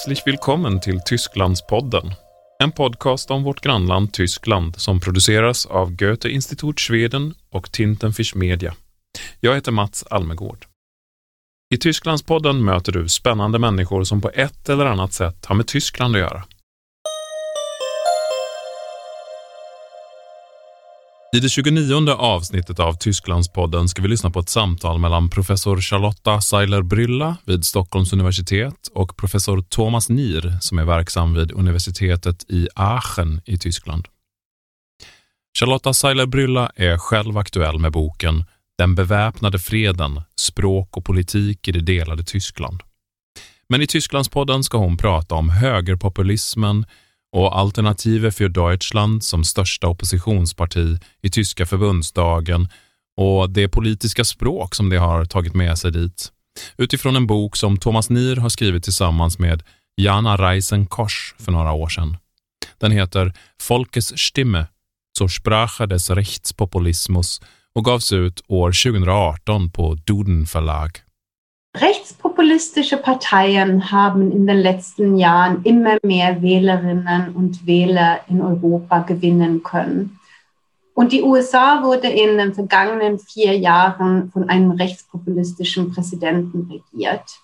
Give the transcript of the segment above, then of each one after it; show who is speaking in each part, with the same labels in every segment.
Speaker 1: Herzlich willkommen till Tysklandspodden. En podcast om vårt grannland Tyskland som produceras av Goethe-Institut Schweden och Tintenfisch Media. Jag heter Mats Almegård. I Tysklandspodden möter du spännande människor som på ett eller annat sätt har med Tyskland att göra. I det 29 avsnittet av Tysklandspodden ska vi lyssna på ett samtal mellan professor Charlotta Seiler-Brylla vid Stockholms universitet och professor Thomas Nier som är verksam vid universitetet i Aachen i Tyskland. Charlotta Seiler-Brylla är själv aktuell med boken Den beväpnade freden, språk och politik i det delade Tyskland. Men i Tysklandspodden ska hon prata om högerpopulismen, och Alternative für Deutschland som största oppositionsparti i tyska förbundsdagen och det politiska språk som det har tagit med sig dit. Utifrån en bok som Thomas Nier har skrivit tillsammans med Jana Reisen för några år sedan. Den heter Folkes Stimme, zur Sprache des Rechtspopulismus och gavs ut år 2018 på Duden Verlag.
Speaker 2: Rechtspopulistische Parteien haben in den letzten Jahren immer mehr Wählerinnen und Wähler in Europa gewinnen können. Und die USA wurde in den vergangenen vier Jahren von einem rechtspopulistischen Präsidenten regiert.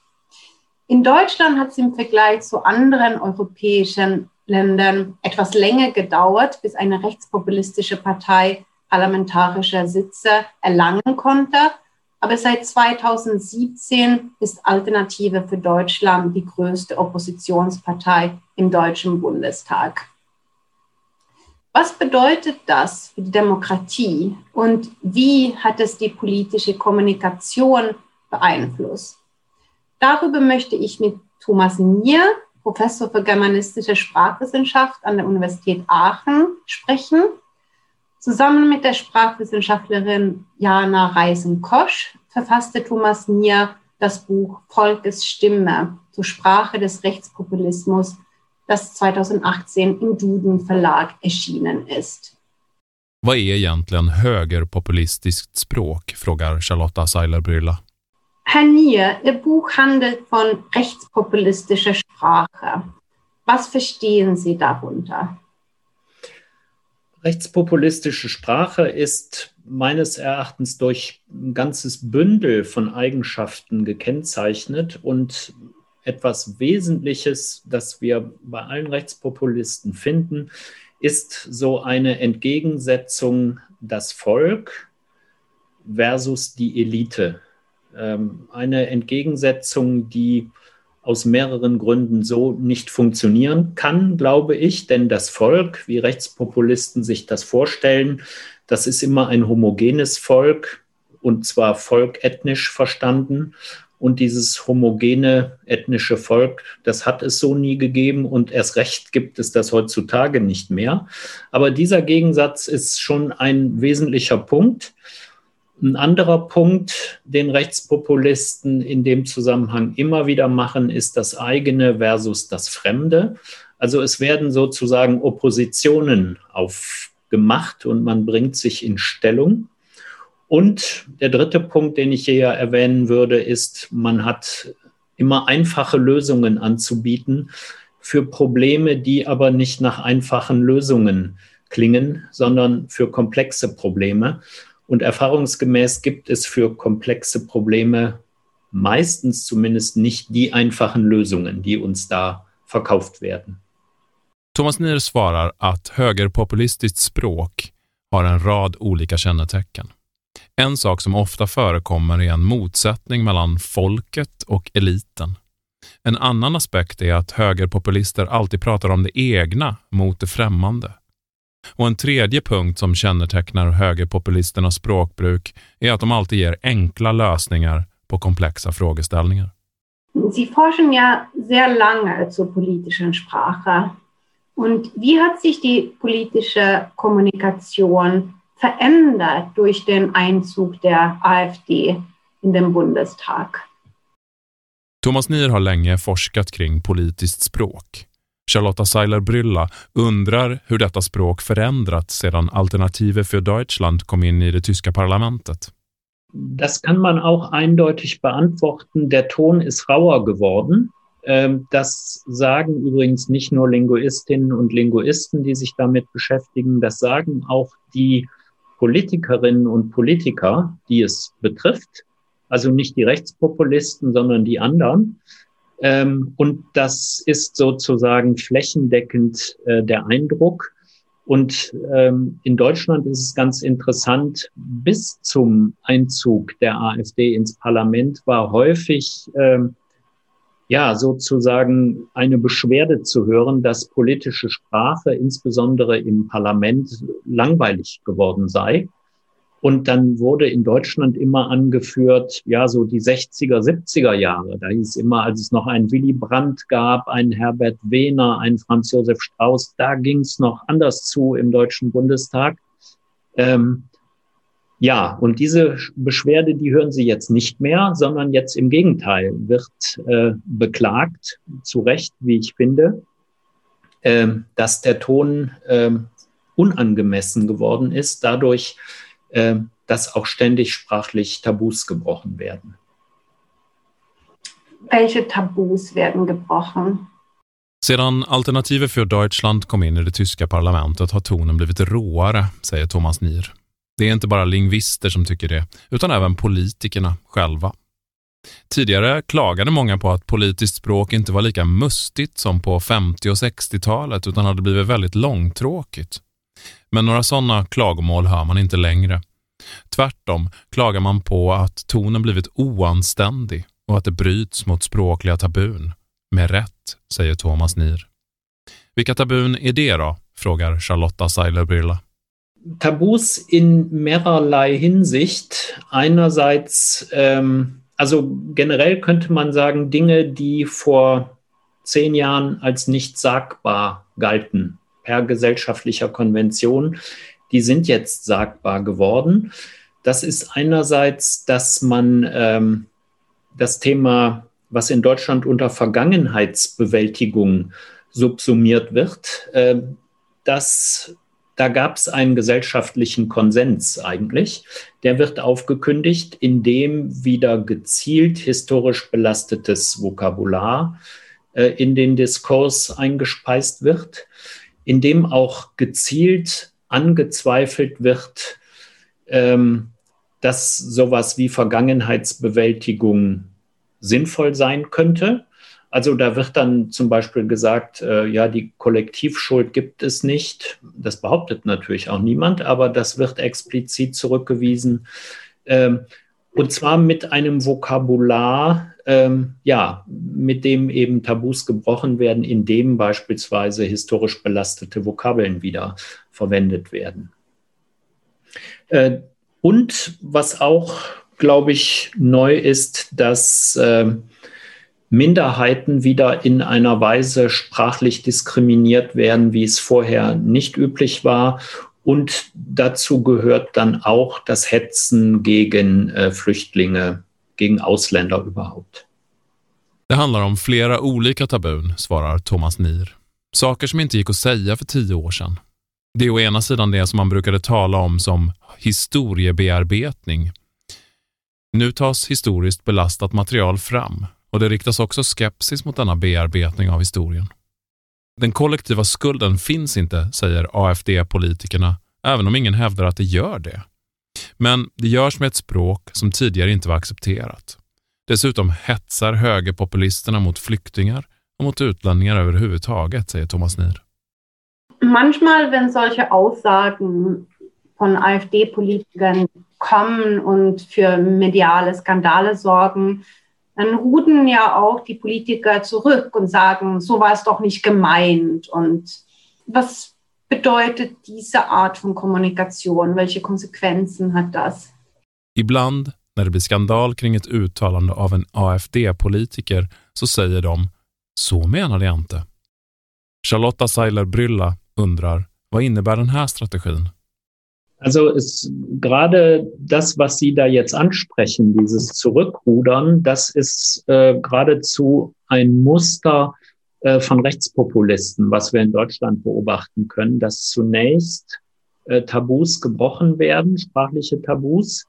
Speaker 2: In Deutschland hat es im Vergleich zu anderen europäischen Ländern etwas länger gedauert, bis eine rechtspopulistische Partei parlamentarische Sitze erlangen konnte. Aber seit 2017 ist Alternative für Deutschland die größte Oppositionspartei im Deutschen Bundestag. Was bedeutet das für die Demokratie und wie hat es die politische Kommunikation beeinflusst? Darüber möchte ich mit Thomas Nier, Professor für germanistische Sprachwissenschaft an der Universität Aachen, sprechen. Zusammen mit der Sprachwissenschaftlerin Jana Reisen-Kosch verfasste Thomas Nier das Buch Volkes Stimme zur Sprache des Rechtspopulismus, das 2018 im Duden Verlag erschienen ist.
Speaker 1: Vad är egentligen högerpopulistiskt språk? frågar Charlotta Seiler-Brylla.
Speaker 2: Herr Nier, Ihr Buch handelt von rechtspopulistischer Sprache. Was verstehen Sie darunter?
Speaker 3: Rechtspopulistische Sprache ist meines Erachtens durch ein ganzes Bündel von Eigenschaften gekennzeichnet und etwas Wesentliches, das wir bei allen Rechtspopulisten finden, ist so eine Entgegensetzung das Volk versus die Elite. Ähm, eine Entgegensetzung, die aus mehreren Gründen so nicht funktionieren kann, glaube ich. Denn das Volk, wie Rechtspopulisten sich das vorstellen, das ist immer ein homogenes Volk und zwar Volk ethnisch verstanden. Und dieses homogene ethnische Volk, das hat es so nie gegeben und erst recht gibt es das heutzutage nicht mehr. Aber dieser Gegensatz ist schon ein wesentlicher Punkt. Ein anderer Punkt, den Rechtspopulisten in dem Zusammenhang immer wieder machen, ist das eigene versus das Fremde. Also es werden sozusagen Oppositionen aufgemacht und man bringt sich in Stellung. Und der dritte Punkt, den ich hier erwähnen würde, ist, man hat immer einfache Lösungen anzubieten für Probleme, die aber nicht nach einfachen Lösungen klingen, sondern für komplexe Probleme. Und erfahrungsgemäß gibt es für komplexe Probleme meistens zumindest nicht die einfachen lösungen, die uns da verkauft werden.
Speaker 1: Thomas Nier svarar att högerpopulistiskt språk har en rad olika kännetecken. En sak som ofta förekommer är en motsättning mellan folket och eliten. En annan aspekt är att högerpopulister alltid pratar om det egna mot det främmande. Och en tredje punkt som kännetecknar högerpopulisternas språkbruk är att de alltid ger enkla lösningar på komplexa frågeställningar.
Speaker 2: Sie forschen ja sehr lange zur politischen Sprache. Und wie hat sich die politische Kommunikation verändert durch den Einzug der AfD in den Bundestag?
Speaker 1: Thomas Nier har länge forskat kring politiskt språk. Charlotta Seiler-Brylla undrar hur detta språk förändrats sedan Alternative für Deutschland kom in i det tyska parlamentet.
Speaker 3: Das kann man auch eindeutig beantworten. Der Ton ist rauer geworden. Ähm, das sagen übrigens nicht nur Linguistinnen und Linguisten, die sich damit beschäftigen, das sagen auch die Politikerinnen und Politiker, die es betrifft. Also nicht die Rechtspopulisten, sondern die anderen. Ähm, und das ist sozusagen flächendeckend äh, der Eindruck. Und ähm, in Deutschland ist es ganz interessant, bis zum Einzug der AfD ins Parlament war häufig ähm, ja sozusagen eine Beschwerde zu hören, dass politische Sprache insbesondere im Parlament langweilig geworden sei. Und dann wurde in Deutschland immer angeführt, ja, so die 60er, 70er Jahre. Da hieß immer, als es noch einen Willy Brandt gab, einen Herbert Wehner, einen Franz Josef Strauß, da ging es noch anders zu im Deutschen Bundestag. Ähm, ja, und diese Beschwerde, die hören Sie jetzt nicht mehr, sondern jetzt im Gegenteil wird äh, beklagt, zu Recht, wie ich finde, äh, dass der Ton äh, unangemessen geworden ist, dadurch, dass auch ständig sprachlich Tabus gebrochen werden.
Speaker 2: Welche Tabus werden gebrochen?
Speaker 1: Sedan Alternativet för Deutschland kom in i det tyska parlamentet har tonen blivit råare, säger Thomas Nier. Det är inte bara lingvister som tycker det, utan även politikerna själva. Tidigare klagade många på att politiskt språk inte var lika mustigt som på 50 och 60-talet utan hade blivit väldigt långtråkigt. Men några sådana klagomål hör man inte längre. Tvärtom klagar man på att tonen blivit oanständig och att det bryts mot språkliga tabun. Med rätt, säger Thomas Nier. Vilka tabun är det då? frågar Charlotta Seiler-Brilla.
Speaker 3: Tabus in mehrerlei Hinsicht. Einerseits, ähm, also generell könnte man sagen, Dinge, die vor zehn Jahren als nicht sagbar galten per gesellschaftlicher Konvention, die sind jetzt sagbar geworden. Das ist einerseits, dass man ähm, das Thema, was in Deutschland unter Vergangenheitsbewältigung subsumiert wird, äh, das da gab es einen gesellschaftlichen Konsens eigentlich. Der wird aufgekündigt, indem wieder gezielt historisch belastetes Vokabular äh, in den Diskurs eingespeist wird, indem auch gezielt angezweifelt wird, ähm, dass sowas wie Vergangenheitsbewältigung sinnvoll sein könnte. Also da wird dann zum Beispiel gesagt, äh, ja, die Kollektivschuld gibt es nicht. Das behauptet natürlich auch niemand, aber das wird explizit zurückgewiesen. Ähm, und zwar mit einem Vokabular, ähm, ja, mit dem eben Tabus gebrochen werden, in dem beispielsweise historisch belastete Vokabeln wieder verwendet werden. Äh, und was auch, glaube ich, neu ist, dass äh, Minderheiten wieder in einer Weise sprachlich diskriminiert werden, wie es vorher nicht üblich war. Und dazu gehört dann auch das Hetzen gegen äh, Flüchtlinge, gegen Ausländer überhaupt.
Speaker 1: Det handlar om flera olika tabun, svarar Thomas Nier. Saker som inte gick att säga för tio år sedan. Det är å ena sidan det som man brukade tala om som historiebearbetning. Nu tas historiskt belastat material fram och det riktas också skepsis mot denna bearbetning av historien. Den kollektiva skulden finns inte, säger AFD-politikerna, även om ingen hävdar att det gör det. Men det görs med ett språk som tidigare inte var accepterat. Dessutom hetsar högerpopulisterna mot flyktingar och mot utlänningar överhuvudtaget, säger Thomas Nier.
Speaker 2: Manchmal, wenn solche Aussagen von AfD-Politikern kommen und für mediale Skandale sorgen, dann ruden ja auch die Politiker zurück und sagen, so war es doch nicht gemeint. Und was bedeutet diese Art von Kommunikation? Welche Konsequenzen hat das?
Speaker 1: Ibland när det blir skandal kring ett uttalande av en AFD-politiker så säger de “så menade jag inte”. Charlotta Seiler-Brylla undrar vad innebär den här strategin?
Speaker 3: Also ist gerade das, was Sie da jetzt ansprechen, dieses Zurückrudern, das ist äh, geradezu ein Muster äh, von Rechtspopulisten, was wir in Deutschland beobachten können, dass zunächst äh, Tabus gebrochen werden, sprachliche Tabus,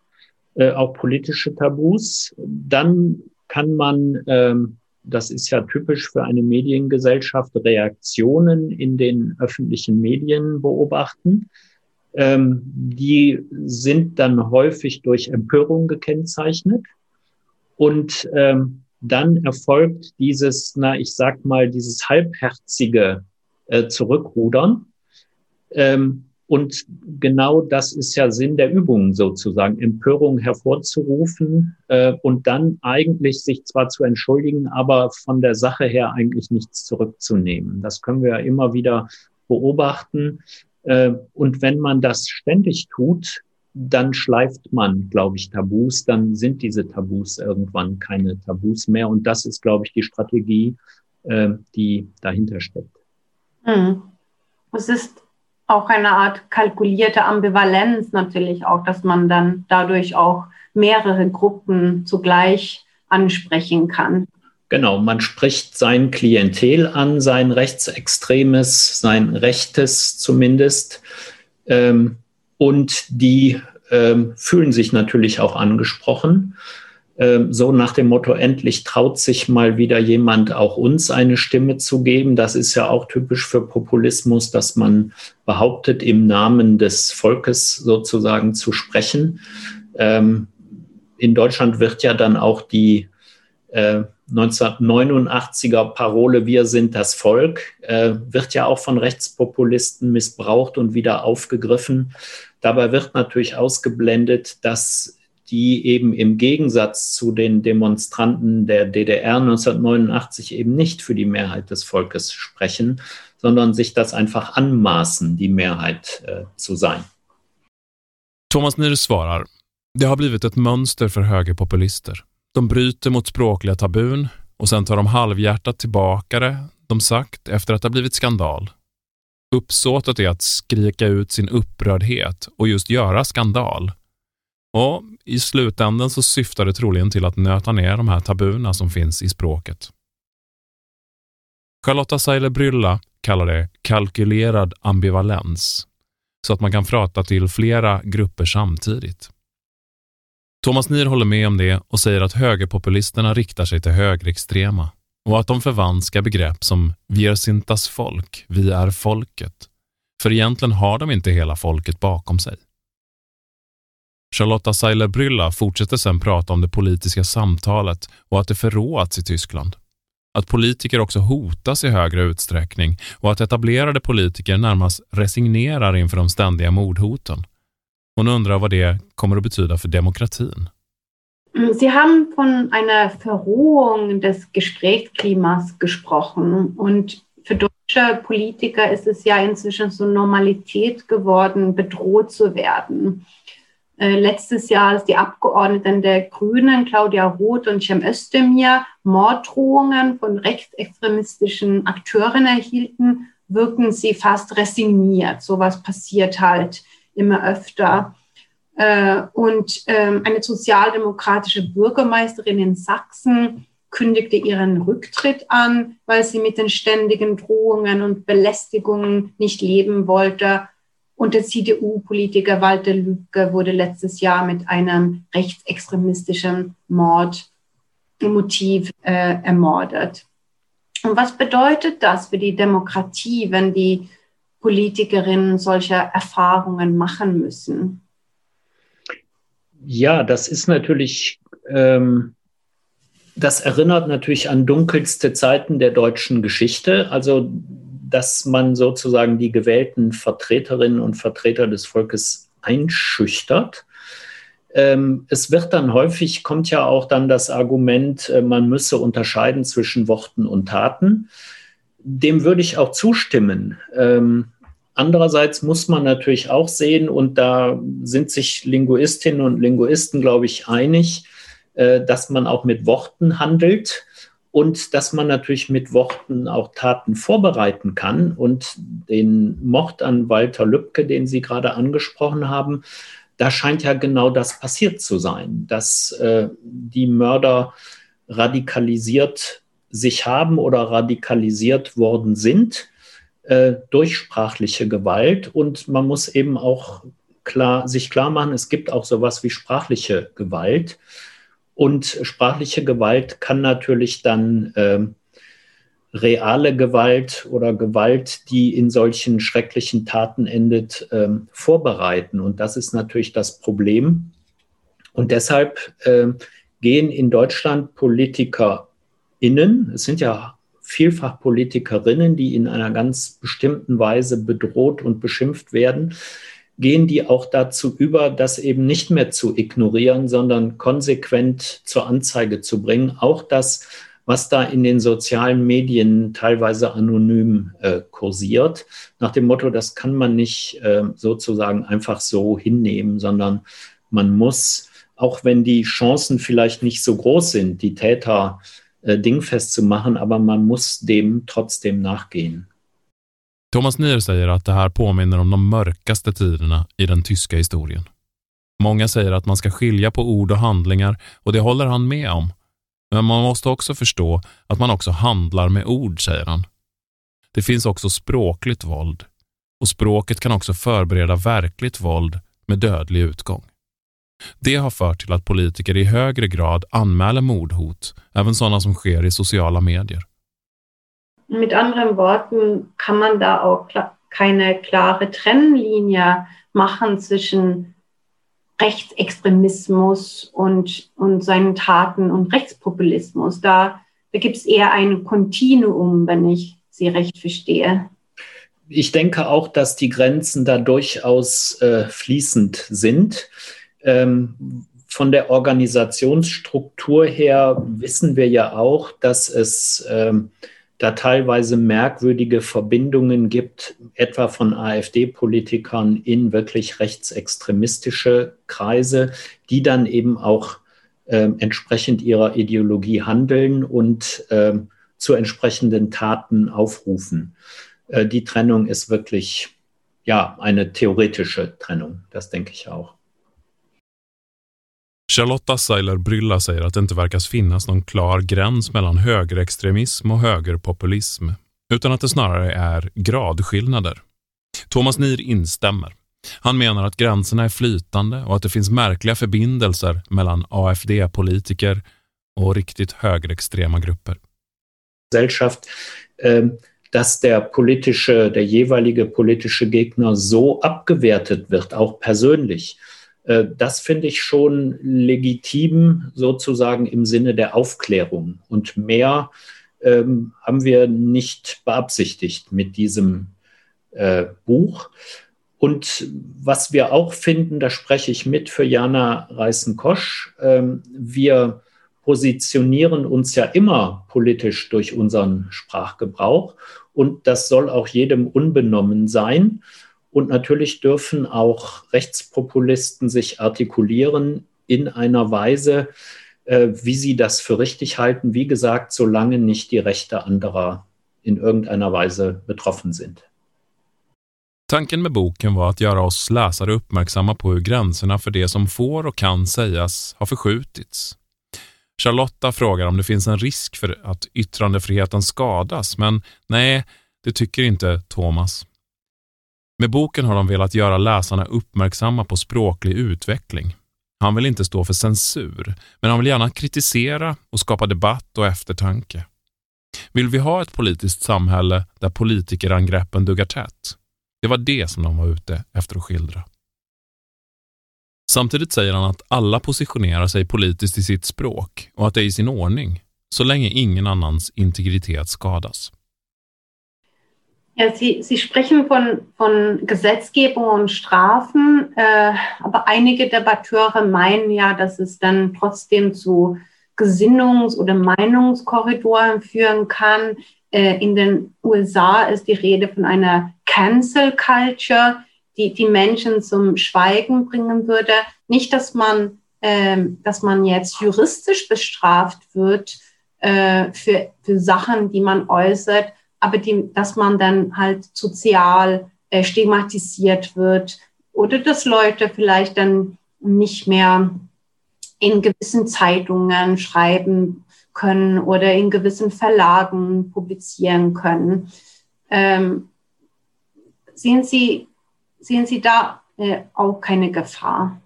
Speaker 3: äh, auch politische Tabus. Dann kann man ähm, das ist ja typisch für eine Mediengesellschaft, Reaktionen in den öffentlichen Medien beobachten. Ähm, die sind dann häufig durch Empörung gekennzeichnet. Und ähm, dann erfolgt dieses, na, ich sag mal, dieses halbherzige äh, Zurückrudern. Ähm, und genau das ist ja Sinn der Übung sozusagen, Empörung hervorzurufen äh, und dann eigentlich sich zwar zu entschuldigen, aber von der Sache her eigentlich nichts zurückzunehmen. Das können wir ja immer wieder beobachten. Äh, und wenn man das ständig tut, dann schleift man, glaube ich, Tabus, dann sind diese Tabus irgendwann keine Tabus mehr. Und das ist, glaube ich, die Strategie, äh, die dahinter steckt.
Speaker 2: Hm. Es ist auch eine Art kalkulierte Ambivalenz natürlich auch, dass man dann dadurch auch mehrere Gruppen zugleich ansprechen kann.
Speaker 3: Genau, man spricht sein Klientel an, sein rechtsextremes, sein rechtes zumindest. Ähm, und die ähm, fühlen sich natürlich auch angesprochen. Ähm, so nach dem Motto, endlich traut sich mal wieder jemand auch uns eine Stimme zu geben. Das ist ja auch typisch für Populismus, dass man behauptet, im Namen des Volkes sozusagen zu sprechen. Ähm, in Deutschland wird ja dann auch die 1989er äh, Parole Wir sind das Volk, äh, wird ja auch von Rechtspopulisten missbraucht und wieder aufgegriffen. Dabei wird natürlich ausgeblendet, dass die eben im Gegensatz zu den Demonstranten der DDR 1989 eben nicht für die Mehrheit des Volkes sprechen, sondern sich das einfach anmaßen, die Mehrheit äh, zu sein.
Speaker 1: Thomas Nier svarar, det har blivit ett mönster för högerpopulister. De bryter mot språkliga tabun och sen tar de halvhjärtat tillbaka det de sagt efter att det har blivit skandal. Uppsåtet är att skrika ut sin upprördhet och just göra skandal och i slutändan så syftar det troligen till att nöta ner de här tabuna som finns i språket. Charlotta Seiler Brylla kallar det kalkylerad ambivalens, så att man kan prata till flera grupper samtidigt. Thomas Nier håller med om det och säger att högerpopulisterna riktar sig till högerextrema och att de förvanskar begrepp som vi är Sintas folk, vi är folket. För egentligen har de inte hela folket bakom sig. Charlotta Seiler Brylla fortsätter sedan prata om det politiska samtalet och att det förråats i Tyskland. Att politiker också hotas i högre utsträckning och att etablerade politiker närmast resignerar inför de ständiga mordhoten. Hon undrar vad det kommer att betyda för demokratin.
Speaker 2: Mm, Sie haben von einer Verrohung des Gesprächsklimas gesprochen und für deutsche Politiker ist es ja inzwischen so Normalität geworden, bedroht zu werden. Äh, letztes Jahr, als die Abgeordneten der Grünen, Claudia Roth und Cem Özdemir, Morddrohungen von rechtsextremistischen Akteuren erhielten, wirken sie fast resigniert. Sowas passiert halt immer öfter. Äh, und ähm, eine sozialdemokratische Bürgermeisterin in Sachsen kündigte ihren Rücktritt an, weil sie mit den ständigen Drohungen und Belästigungen nicht leben wollte und der CDU-Politiker Walter Lübcke wurde letztes Jahr mit einem rechtsextremistischen Mordmotiv äh, ermordet. Und was bedeutet das für die Demokratie, wenn die Politikerinnen solche Erfahrungen machen müssen?
Speaker 3: Ja, das ist natürlich, ähm, das erinnert natürlich an dunkelste Zeiten der deutschen Geschichte. Also dass man sozusagen die gewählten Vertreterinnen und Vertreter des Volkes einschüchtert. Ähm, es wird dann häufig, kommt ja auch dann das Argument, äh, man müsse unterscheiden zwischen Worten und Taten. Dem würde ich auch zustimmen. Ähm, andererseits muss man natürlich auch sehen, und da sind sich Linguistinnen und Linguisten, glaube ich, einig, äh, dass man auch mit Worten handelt und dass man natürlich mit Worten auch Taten vorbereiten kann. Und den Mord an Walter Lübcke, den Sie gerade angesprochen haben, da scheint ja genau das passiert zu sein, dass äh, die Mörder radikalisiert sich haben oder radikalisiert worden sind äh, durch sprachliche Gewalt. Und man muss eben auch klar, sich klar machen, es gibt auch sowas wie sprachliche Gewalt. Und sprachliche Gewalt kann natürlich dann äh, reale Gewalt oder Gewalt, die in solchen schrecklichen Taten endet, äh, vorbereiten. Und das ist natürlich das Problem. Und deshalb äh, gehen in Deutschland PolitikerInnen, es sind ja vielfach Politikerinnen, die in einer ganz bestimmten Weise bedroht und beschimpft werden, gehen die auch dazu über, das eben nicht mehr zu ignorieren, sondern konsequent zur Anzeige zu bringen. Auch das, was da in den sozialen Medien teilweise anonym äh, kursiert, nach dem Motto, das kann man nicht äh, sozusagen einfach so hinnehmen, sondern man muss, auch wenn die Chancen vielleicht nicht so groß sind, die Täter äh, Äh, dingfest zu machen, aber man muss dem trotzdem nachgehen.
Speaker 1: Thomas Nier säger att det här påminner om de mörkaste tiderna i den tyska historien. Många säger att man ska skilja på ord och handlingar och det håller han med om. Men man måste också förstå att man också handlar med ord, säger han. Det finns också språkligt våld och språket kan också förbereda verkligt våld med dödlig utgång. Det har fört till att politiker i högre grad anmäler mordhot, även sådana som sker i sociala medier.
Speaker 2: Mit anderen Worten kann man da auch keine klare Trennlinie machen zwischen Rechtsextremismus und, und seinen Taten und Rechtspopulismus. Da, da gibt es eher ein Kontinuum, wenn ich Sie recht verstehe.
Speaker 3: Ich denke auch, dass die Grenzen da durchaus äh, fließend sind. Ähm, von der Organisationsstruktur her wissen wir ja auch, dass es ähm, da teilweise merkwürdige Verbindungen gibt, etwa von AfD-Politikern in wirklich rechtsextremistische Kreise, die dann eben auch äh, entsprechend ihrer Ideologie handeln und äh, zu entsprechenden Taten aufrufen. Äh, die Trennung ist wirklich ja eine theoretische Trennung, das denke ich auch.
Speaker 1: Charlotta Seiler Brylla säger att det inte verkar finnas någon klar gräns mellan högerextremism och högerpopulism, utan att det snarare är gradskillnader. Thomas Nier instämmer. Han menar att gränserna är flytande och att det finns märkliga förbindelser mellan AFD-politiker och riktigt högerextrema grupper.
Speaker 3: Gesellschaft, ähm, dass der politische, der jeweilige politische Gegner so abgewertet wird, auch persönlich. Äh, das finde ich schon legitim, sozusagen im Sinne der Aufklärung. Und mehr ähm, haben wir nicht beabsichtigt mit diesem äh, Buch. Und was wir auch finden, da spreche ich mit für Jana Reißen-Kosch, ähm, wir positionieren uns ja immer politisch durch unseren Sprachgebrauch und das soll auch jedem unbenommen sein. Und natürlich dürfen auch Rechtspopulisten sich artikulieren in einer Weise, äh, wie sie das für richtig halten. Wie gesagt, solange nicht die Rechte anderer in irgendeiner Weise betroffen sind.
Speaker 1: Tanken med boken var att göra oss läsare uppmärksamma på hur gränserna för det som får och kan sägas har förskjutits. Charlotta frågar om det finns en risk för att yttrandefriheten skadas, men nej, det tycker inte Thomas. Med boken har de velat göra läsarna uppmärksamma på språklig utveckling. Han vill inte stå för censur, men han vill gärna kritisera och skapa debatt och eftertanke. Vill vi ha ett politiskt samhälle där politikerangreppen duggar tätt? Det var det som de var ute efter att skildra. Samtidigt säger han att alla positionerar sig politiskt i sitt språk och att det är i sin ordning, så länge ingen annans integritet skadas.
Speaker 2: Ja, Sie, Sie sprechen von, von Gesetzgebung und Strafen, äh, aber einige Debatteure meinen ja, dass es dann trotzdem zu Gesinnungs- oder Meinungskorridoren führen kann. Äh, in den USA ist die Rede von einer Cancel Culture, die die Menschen zum Schweigen bringen würde. Nicht, dass man, äh, dass man jetzt juristisch bestraft wird äh, für, für Sachen, die man äußert, aber die, dass man dann halt sozial äh, stigmatisiert wird oder dass Leute vielleicht dann nicht mehr in gewissen Zeitungen schreiben können oder in gewissen Verlagen publizieren können. Ähm, sehen, Sie, sehen Sie da äh, auch keine Gefahr?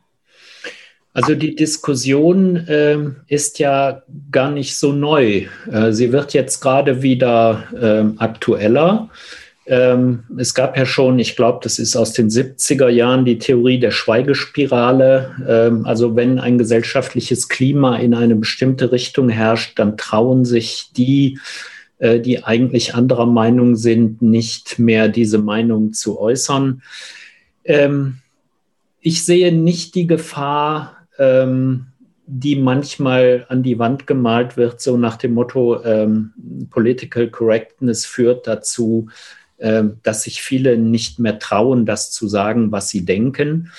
Speaker 3: Also die Diskussion äh, ist ja gar nicht so neu. Äh, sie wird jetzt gerade wieder äh, aktueller. Ähm, es gab ja schon, ich glaube, das ist aus den 70er Jahren die Theorie der Schweigespirale. Ähm, also wenn ein gesellschaftliches Klima in eine bestimmte Richtung herrscht, dann trauen sich die, äh, die eigentlich anderer Meinung sind, nicht mehr diese Meinung zu äußern. Ähm, ich sehe nicht die Gefahr, ähm, die manchmal an die Wand gemalt wird, so nach dem Motto, ähm, Political Correctness führt dazu, ähm, dass sich viele nicht mehr trauen, das zu sagen, was sie denken.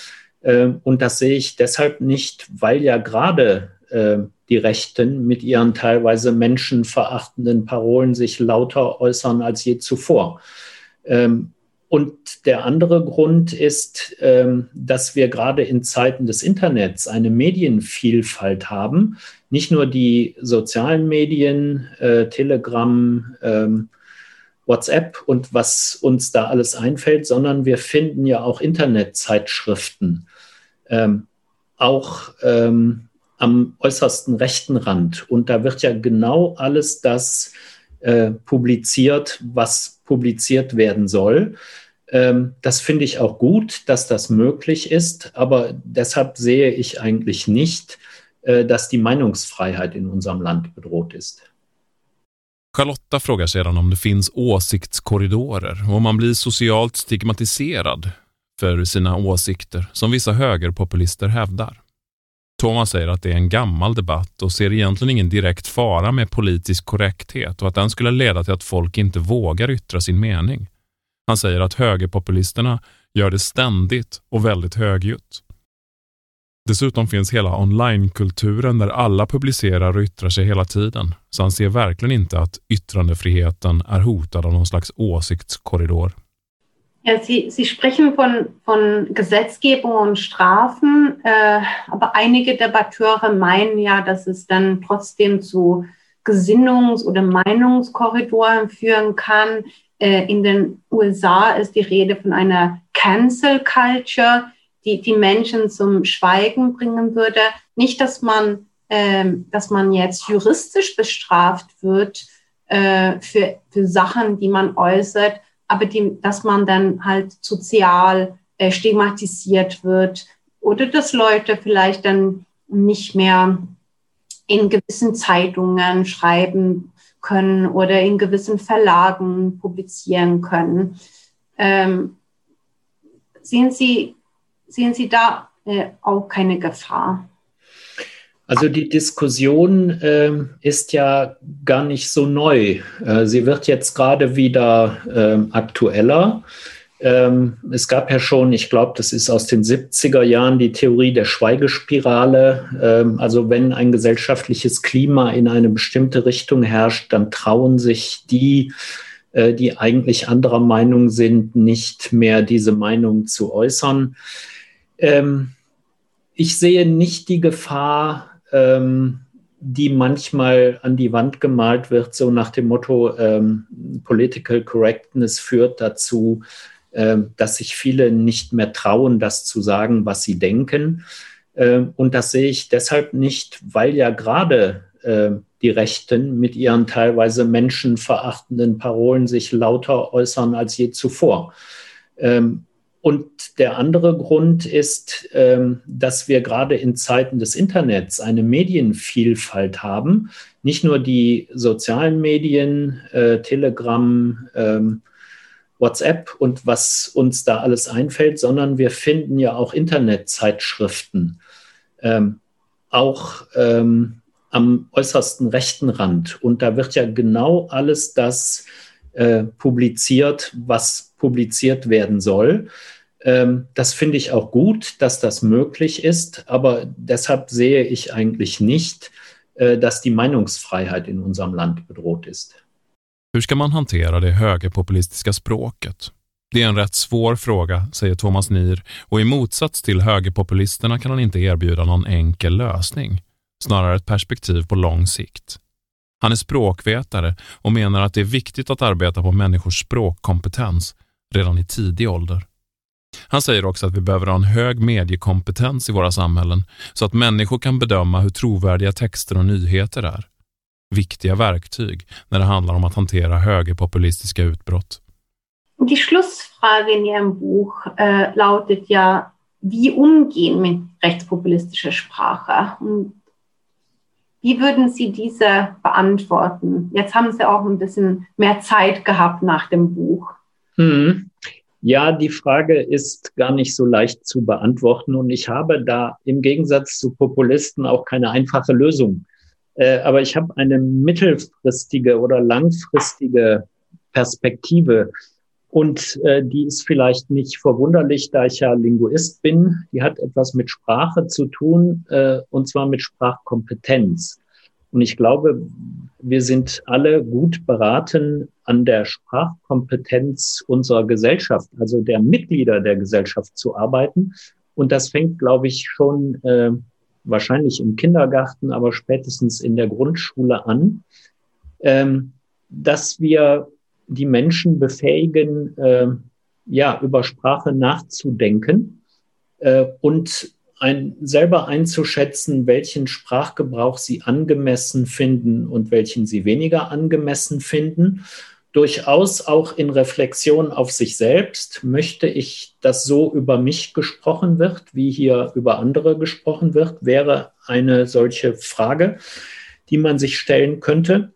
Speaker 3: Ähm, und das sehe ich deshalb nicht, weil ja gerade äh, die Rechten mit ihren teilweise menschenverachtenden Parolen sich lauter äußern als je zuvor. Ähm, und der andere Grund ist, ähm, dass wir gerade in Zeiten des Internets eine Medienvielfalt haben. Nicht nur die sozialen Medien, äh, Telegram, ähm, WhatsApp und was uns da alles einfällt, sondern wir finden ja auch Internetzeitschriften, ähm, auch am äußersten rechten Rand. Und da wird ja genau alles das äh, publiziert, was publiziert werden soll. Ähm, das finde ich auch gut, dass das möglich ist, aber deshalb sehe ich eigentlich nicht, äh, dass die Meinungsfreiheit in unserem Land bedroht ist.
Speaker 1: Charlotta frågar sedan om det finns åsiktskorridorer och om man blir socialt stigmatiserad för sina åsikter, som vissa högerpopulister hävdar. Thomas säger att det är en gammal debatt och ser egentligen ingen direkt fara med politisk korrekthet och att den skulle leda till att folk inte vågar yttra sin mening. Han säger att högerpopulisterna gör det ständigt och väldigt högljutt. Dessutom finns hela onlinekulturen där alla publicerar och yttrar sig hela tiden, så han ser verkligen inte att yttrandefriheten är hotad av någon slags åsiktskorridor.
Speaker 2: Ja, Sie, Sie sprechen von, von Gesetzgebung und Strafen, äh, aber einige Debatteure meinen ja, dass es dann trotzdem zu Gesinnungs- oder Meinungskorridoren führen kann. Äh, in den USA ist die Rede von einer Cancel Culture, die die Menschen zum Schweigen bringen würde. Nicht, dass man, äh, dass man jetzt juristisch bestraft wird äh, für, für Sachen, die man äußert, aber die, dass man dann halt sozial äh, stigmatisiert wird oder dass Leute vielleicht dann nicht mehr in gewissen Zeitungen schreiben können oder in gewissen Verlagen publizieren können. Ähm, sehen, Sie, sehen Sie da äh, auch keine Gefahr?
Speaker 3: Also die Diskussion äh, ist ja gar nicht so neu. Äh, sie wird jetzt gerade wieder ähm, aktueller. Ähm, es gab ja schon, ich glaube, das ist aus den 70er Jahren die Theorie der Schweigespirale. Ähm, also wenn ein gesellschaftliches Klima in eine bestimmte Richtung herrscht, dann trauen sich die, äh, die eigentlich anderer Meinung sind, nicht mehr diese Meinung zu äußern. Ähm, ich sehe nicht die Gefahr, ähm, die manchmal an die Wand gemalt wird, so nach dem Motto, ähm, Political Correctness führt dazu, ähm, dass sich viele nicht mehr trauen, das zu sagen, was sie denken. Ähm, und das sehe ich deshalb nicht, weil ja gerade ähm, die Rechten mit ihren teilweise menschenverachtenden Parolen sich lauter äußern als je zuvor. Und der andere Grund ist, dass wir gerade in Zeiten des Internets eine Medienvielfalt haben. Nicht nur die sozialen Medien, äh, Telegram, WhatsApp und was uns da alles einfällt, sondern wir finden ja auch Internetzeitschriften, ähm, auch ähm, am äußersten rechten Rand. Und da wird ja genau alles das äh, publiziert, was publiziert werden soll. Ähm, das finde ich auch gut, dass das möglich ist, aber deshalb sehe ich eigentlich nicht, äh, dass die Meinungsfreiheit in unserem Land bedroht ist.
Speaker 1: Hur ska man hantera det högerpopulistiska språket? Det är en rätt svår fråga, säger Thomas Nier och i motsats till högerpopulisterna kan han inte erbjuda någon enkel lösning, snarare ett perspektiv på lång sikt. Han är språkvetare och menar att det är viktigt att arbeta på människors språkkompetens redan i tidig ålder. Han säger också att vi behöver ha en hög mediekompetens i våra samhällen så att människor kan bedöma hur trovärdiga texter och nyheter är. Viktiga verktyg när det handlar om att hantera högerpopulistiska utbrott.
Speaker 2: Die Schlussfrage in Ihrem Buch äh, lautet ja, wie umgehen mit rechtspopulistischer Sprache? Und wie würden Sie diese beantworten? Jetzt haben Sie auch ein bisschen mehr Zeit gehabt nach dem Buch.
Speaker 3: Hm. Ja, die Frage ist gar nicht so leicht zu beantworten und ich habe da im Gegensatz zu Populisten auch keine einfache Lösung. Äh, aber ich habe eine mittelfristige oder langfristige Perspektive und äh, die ist vielleicht nicht verwunderlich, da ich ja Linguist bin. Die hat etwas mit Sprache zu tun äh, und zwar mit Sprachkompetenz. Und ich glaube, wir sind alle gut beraten, an der Sprachkompetenz unserer Gesellschaft, also der Mitglieder der Gesellschaft zu arbeiten. Und das fängt, glaube ich, schon äh, wahrscheinlich im Kindergarten, aber spätestens in der Grundschule an, ähm, dass wir die Menschen befähigen, äh, ja, über Sprache nachzudenken äh, und ein, selber einzuschätzen, welchen Sprachgebrauch sie angemessen finden und welchen sie weniger angemessen finden. Durchaus auch in Reflexion auf sich selbst möchte ich, dass so über mich gesprochen wird, wie hier über andere gesprochen wird, wäre eine solche Frage, die man sich stellen könnte.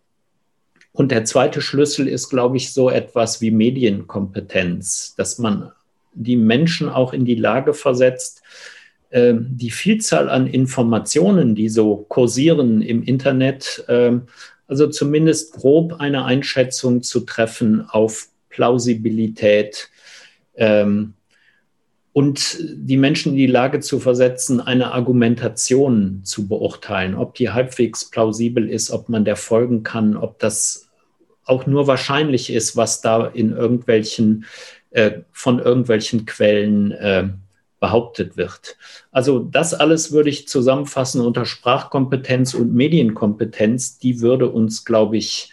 Speaker 3: Und der zweite Schlüssel ist, glaube ich, so etwas wie Medienkompetenz, dass man die Menschen auch in die Lage versetzt, ähm, die Vielzahl an Informationen, die so kursieren im Internet, ähm, also zumindest grob eine Einschätzung zu treffen auf Plausibilität ähm, und die Menschen in die Lage zu versetzen, eine Argumentation zu beurteilen, ob die halbwegs plausibel ist, ob man der folgen kann, ob das auch nur wahrscheinlich ist, was da in irgendwelchen, äh, von irgendwelchen Quellen äh, behauptet wird. Also das alles würde ich zusammenfassen unter Sprachkompetenz und Medienkompetenz. Die würde uns, glaube ich,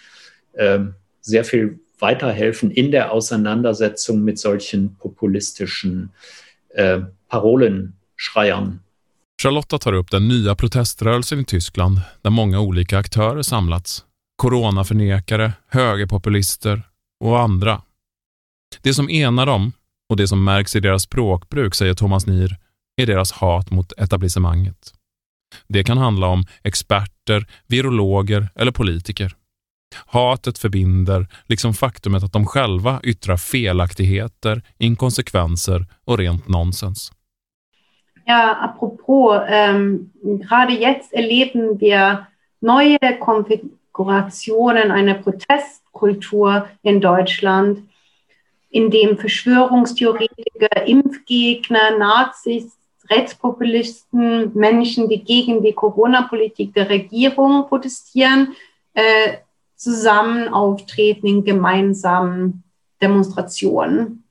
Speaker 3: ähm, sehr viel weiterhelfen in der Auseinandersetzung mit solchen populistischen äh, Parolenschreiern.
Speaker 1: Charlotta tar upp den nya proteströrelsen i Tyskland där många olika aktörer samlats. Coronaförnekare, högerpopulister och andra. Det som enar dem och det som märks i deras språkbruk, säger Thomas Nier, är deras hat mot etablissemanget. Det kan handla om experter, virologer eller politiker. Hatet förbinder, liksom faktumet att de själva yttrar felaktigheter, inkonsekvenser och rent nonsens.
Speaker 2: Ja, apropå, ähm, gerade jetzt erleben wir neue Konfigurationen einer Protestkultur in Deutschland, in dem Verschwörungstheoretiker, Impfgegner, Nazis, Rechtspopulisten, Menschen, die gegen die Corona-Politik der Regierung protestieren, äh, zusammen auftreten in gemeinsamen Demonstrationen.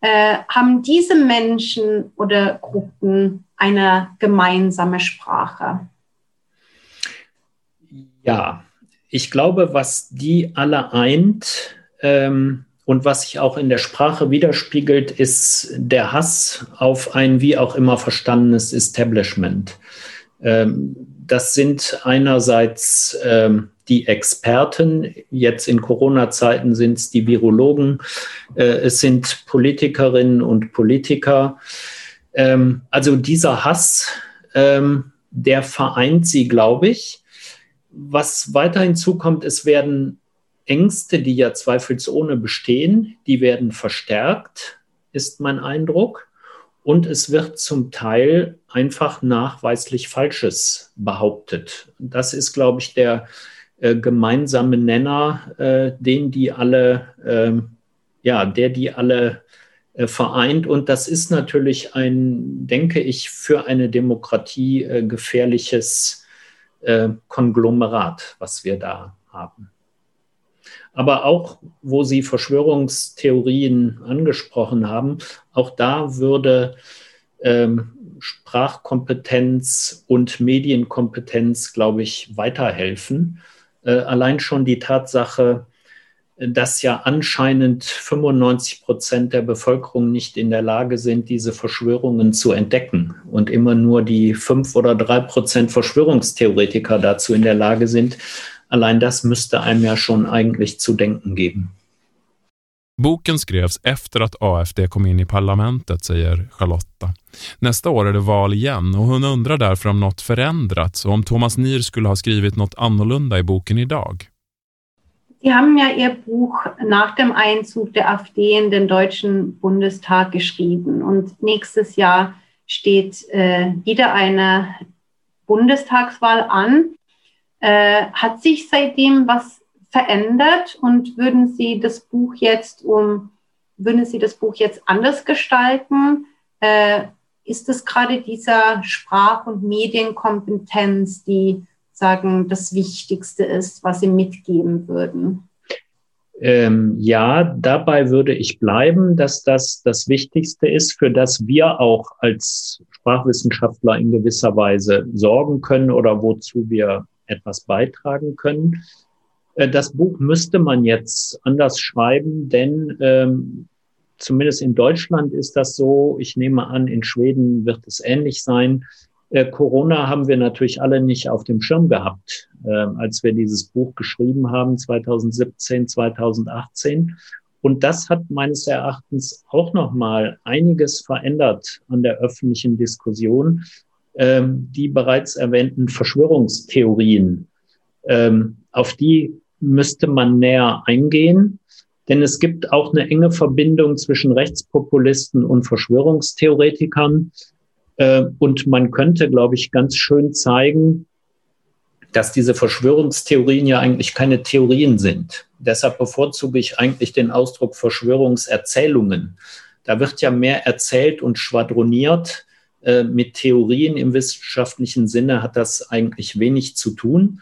Speaker 2: Äh, haben diese Menschen oder Gruppen eine gemeinsame Sprache?
Speaker 3: Ja, ich glaube, was die alle eint, ähm, und was sich auch in der Sprache widerspiegelt, ist der Hass auf ein wie auch immer verstandenes Establishment. Ähm, das sind einerseits ähm, die Experten, jetzt in Corona-Zeiten sind es die Virologen, äh, es sind Politikerinnen und Politiker. Ähm, also dieser Hass, der vereint sie, glaube ich. Was weiter hinzukommt, es werden Ängste, die ja zweifelsohne bestehen, die werden verstärkt, ist mein Eindruck. Und es wird zum Teil einfach nachweislich Falsches behauptet. Das ist, glaube ich, der äh, gemeinsame Nenner, äh, den die alle, äh, ja, der die alle äh, vereint. Und das ist natürlich ein, denke ich, für eine Demokratie äh, gefährliches äh, Konglomerat, was wir da haben. Aber auch, wo Sie Verschwörungstheorien angesprochen haben, auch da würde ähm, Sprachkompetenz und Medienkompetenz, glaube ich, weiterhelfen. Äh, allein schon die Tatsache, dass ja anscheinend 95 Prozent der Bevölkerung nicht in der Lage sind, diese Verschwörungen zu entdecken und immer nur die fünf oder drei Prozent Verschwörungstheoretiker dazu in der Lage sind. Allein das müsste einem ja schon eigentlich zu denken geben.
Speaker 1: Boken skrevs efter att AFD kom in i parlamentet, säger Charlotta. Nästa år är det val igen och hon undrar därför om något förändrats och om Thomas Nier skulle ha skrivit något annorlunda i boken idag.
Speaker 2: Sie haben ja Ihr Buch nach dem Einzug der AfD in den Deutschen Bundestag geschrieben und nächstes Jahr steht äh, wieder eine Bundestagswahl an. Äh, hat sich seitdem was verändert und würden Sie das Buch jetzt um, würden Sie das Buch jetzt anders gestalten? Äh, ist es gerade dieser Sprach- und Medienkompetenz, die sagen, das Wichtigste ist, was Sie mitgeben würden?
Speaker 3: Ähm, ja, dabei würde ich bleiben, dass das das Wichtigste ist, für das wir auch als Sprachwissenschaftler in gewisser Weise sorgen können oder wozu wir etwas beitragen können. Äh, das Buch müsste man jetzt anders schreiben, denn ähm, zumindest in Deutschland ist das so. Ich nehme an, in Schweden wird es ähnlich sein. Äh, Corona haben wir natürlich alle nicht auf dem Schirm gehabt, äh, als wir dieses Buch geschrieben haben, 2017, 2018. Und das hat meines Erachtens auch noch mal einiges verändert an der öffentlichen Diskussion. Ähm, die bereits erwähnten Verschwörungstheorien, ähm, auf die müsste man näher eingehen. Denn es gibt auch eine enge Verbindung zwischen Rechtspopulisten und Verschwörungstheoretikern. Äh, und man könnte, glaube ich, ganz schön zeigen, dass diese Verschwörungstheorien ja eigentlich keine Theorien sind. Deshalb bevorzuge ich eigentlich den Ausdruck Verschwörungserzählungen. Da wird ja mehr erzählt und schwadroniert. Äh, mit Theorien im wissenschaftlichen Sinne hat das eigentlich wenig zu tun.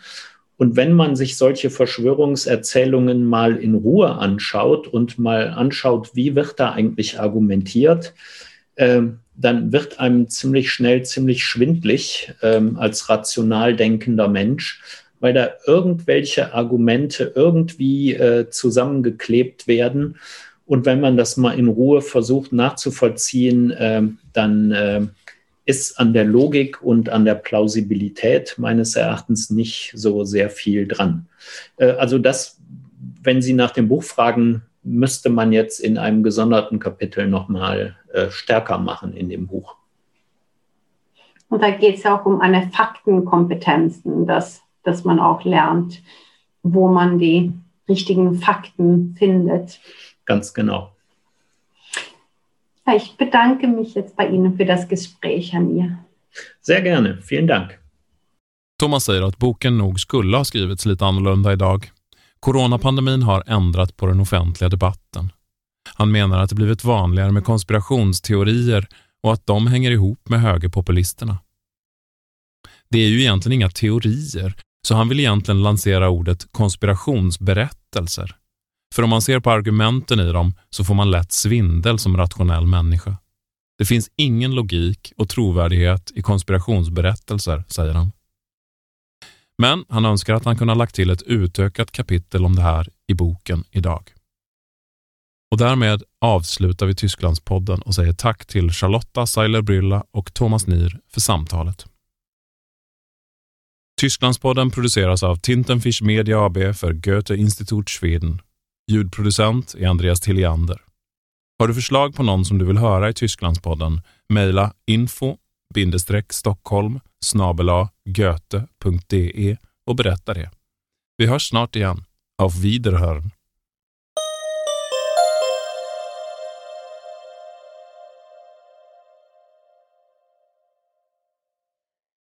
Speaker 3: Und wenn man sich solche Verschwörungserzählungen mal in Ruhe anschaut und mal anschaut, wie wird da eigentlich argumentiert, äh, dann wird einem ziemlich schnell ziemlich schwindlig äh, als rational denkender Mensch, weil da irgendwelche Argumente irgendwie äh, zusammengeklebt werden. Und wenn man das mal in Ruhe versucht nachzuvollziehen, ähm, dann ähm, ist an der Logik und an der Plausibilität meines Erachtens nicht so sehr viel dran. Äh, also das, wenn Sie nach dem Buch fragen, müsste man jetzt in einem gesonderten Kapitel nochmal äh, stärker machen in dem Buch.
Speaker 2: Und da geht es auch um eine Faktenkompetenz, dass, dass man auch lernt, wo man die richtigen Fakten findet.
Speaker 3: Ganz genau.
Speaker 2: Ich bedanke mich jetzt bei Ihnen för das Gespräch, Herr Nier.
Speaker 3: Sehr gerne. Vielen Dank.
Speaker 1: Thomas säger att boken nog skulle ha skrivits lite annorlunda idag. Coronapandemin har ändrat på den offentliga debatten. Han menar att det blivit vanligare med konspirationsteorier och att de hänger ihop med högerpopulisterna. Det är ju egentligen inga teorier, så han vill egentligen lansera ordet konspirationsberättelser. För om man ser på argumenten i dem så får man lätt svindel som rationell människa. Det finns ingen logik och trovärdighet i konspirationsberättelser, säger han. Men han önskar att han kunde ha lagt till ett utökat kapitel om det här i boken idag. Och därmed avslutar vi Tysklandspodden och säger tack till Charlotta Seiler-Brylla och Thomas Nier för samtalet. Tysklandspodden produceras av Tintenfisch Media AB för Goethe Institut Schweden Ljudproducent är Andreas Tilliander. Har du förslag på någon som du vill höra i Tysklandspodden? Mejla info Stockholm snabela och berätta det. Vi hörs snart igen. Auf Wiederhören!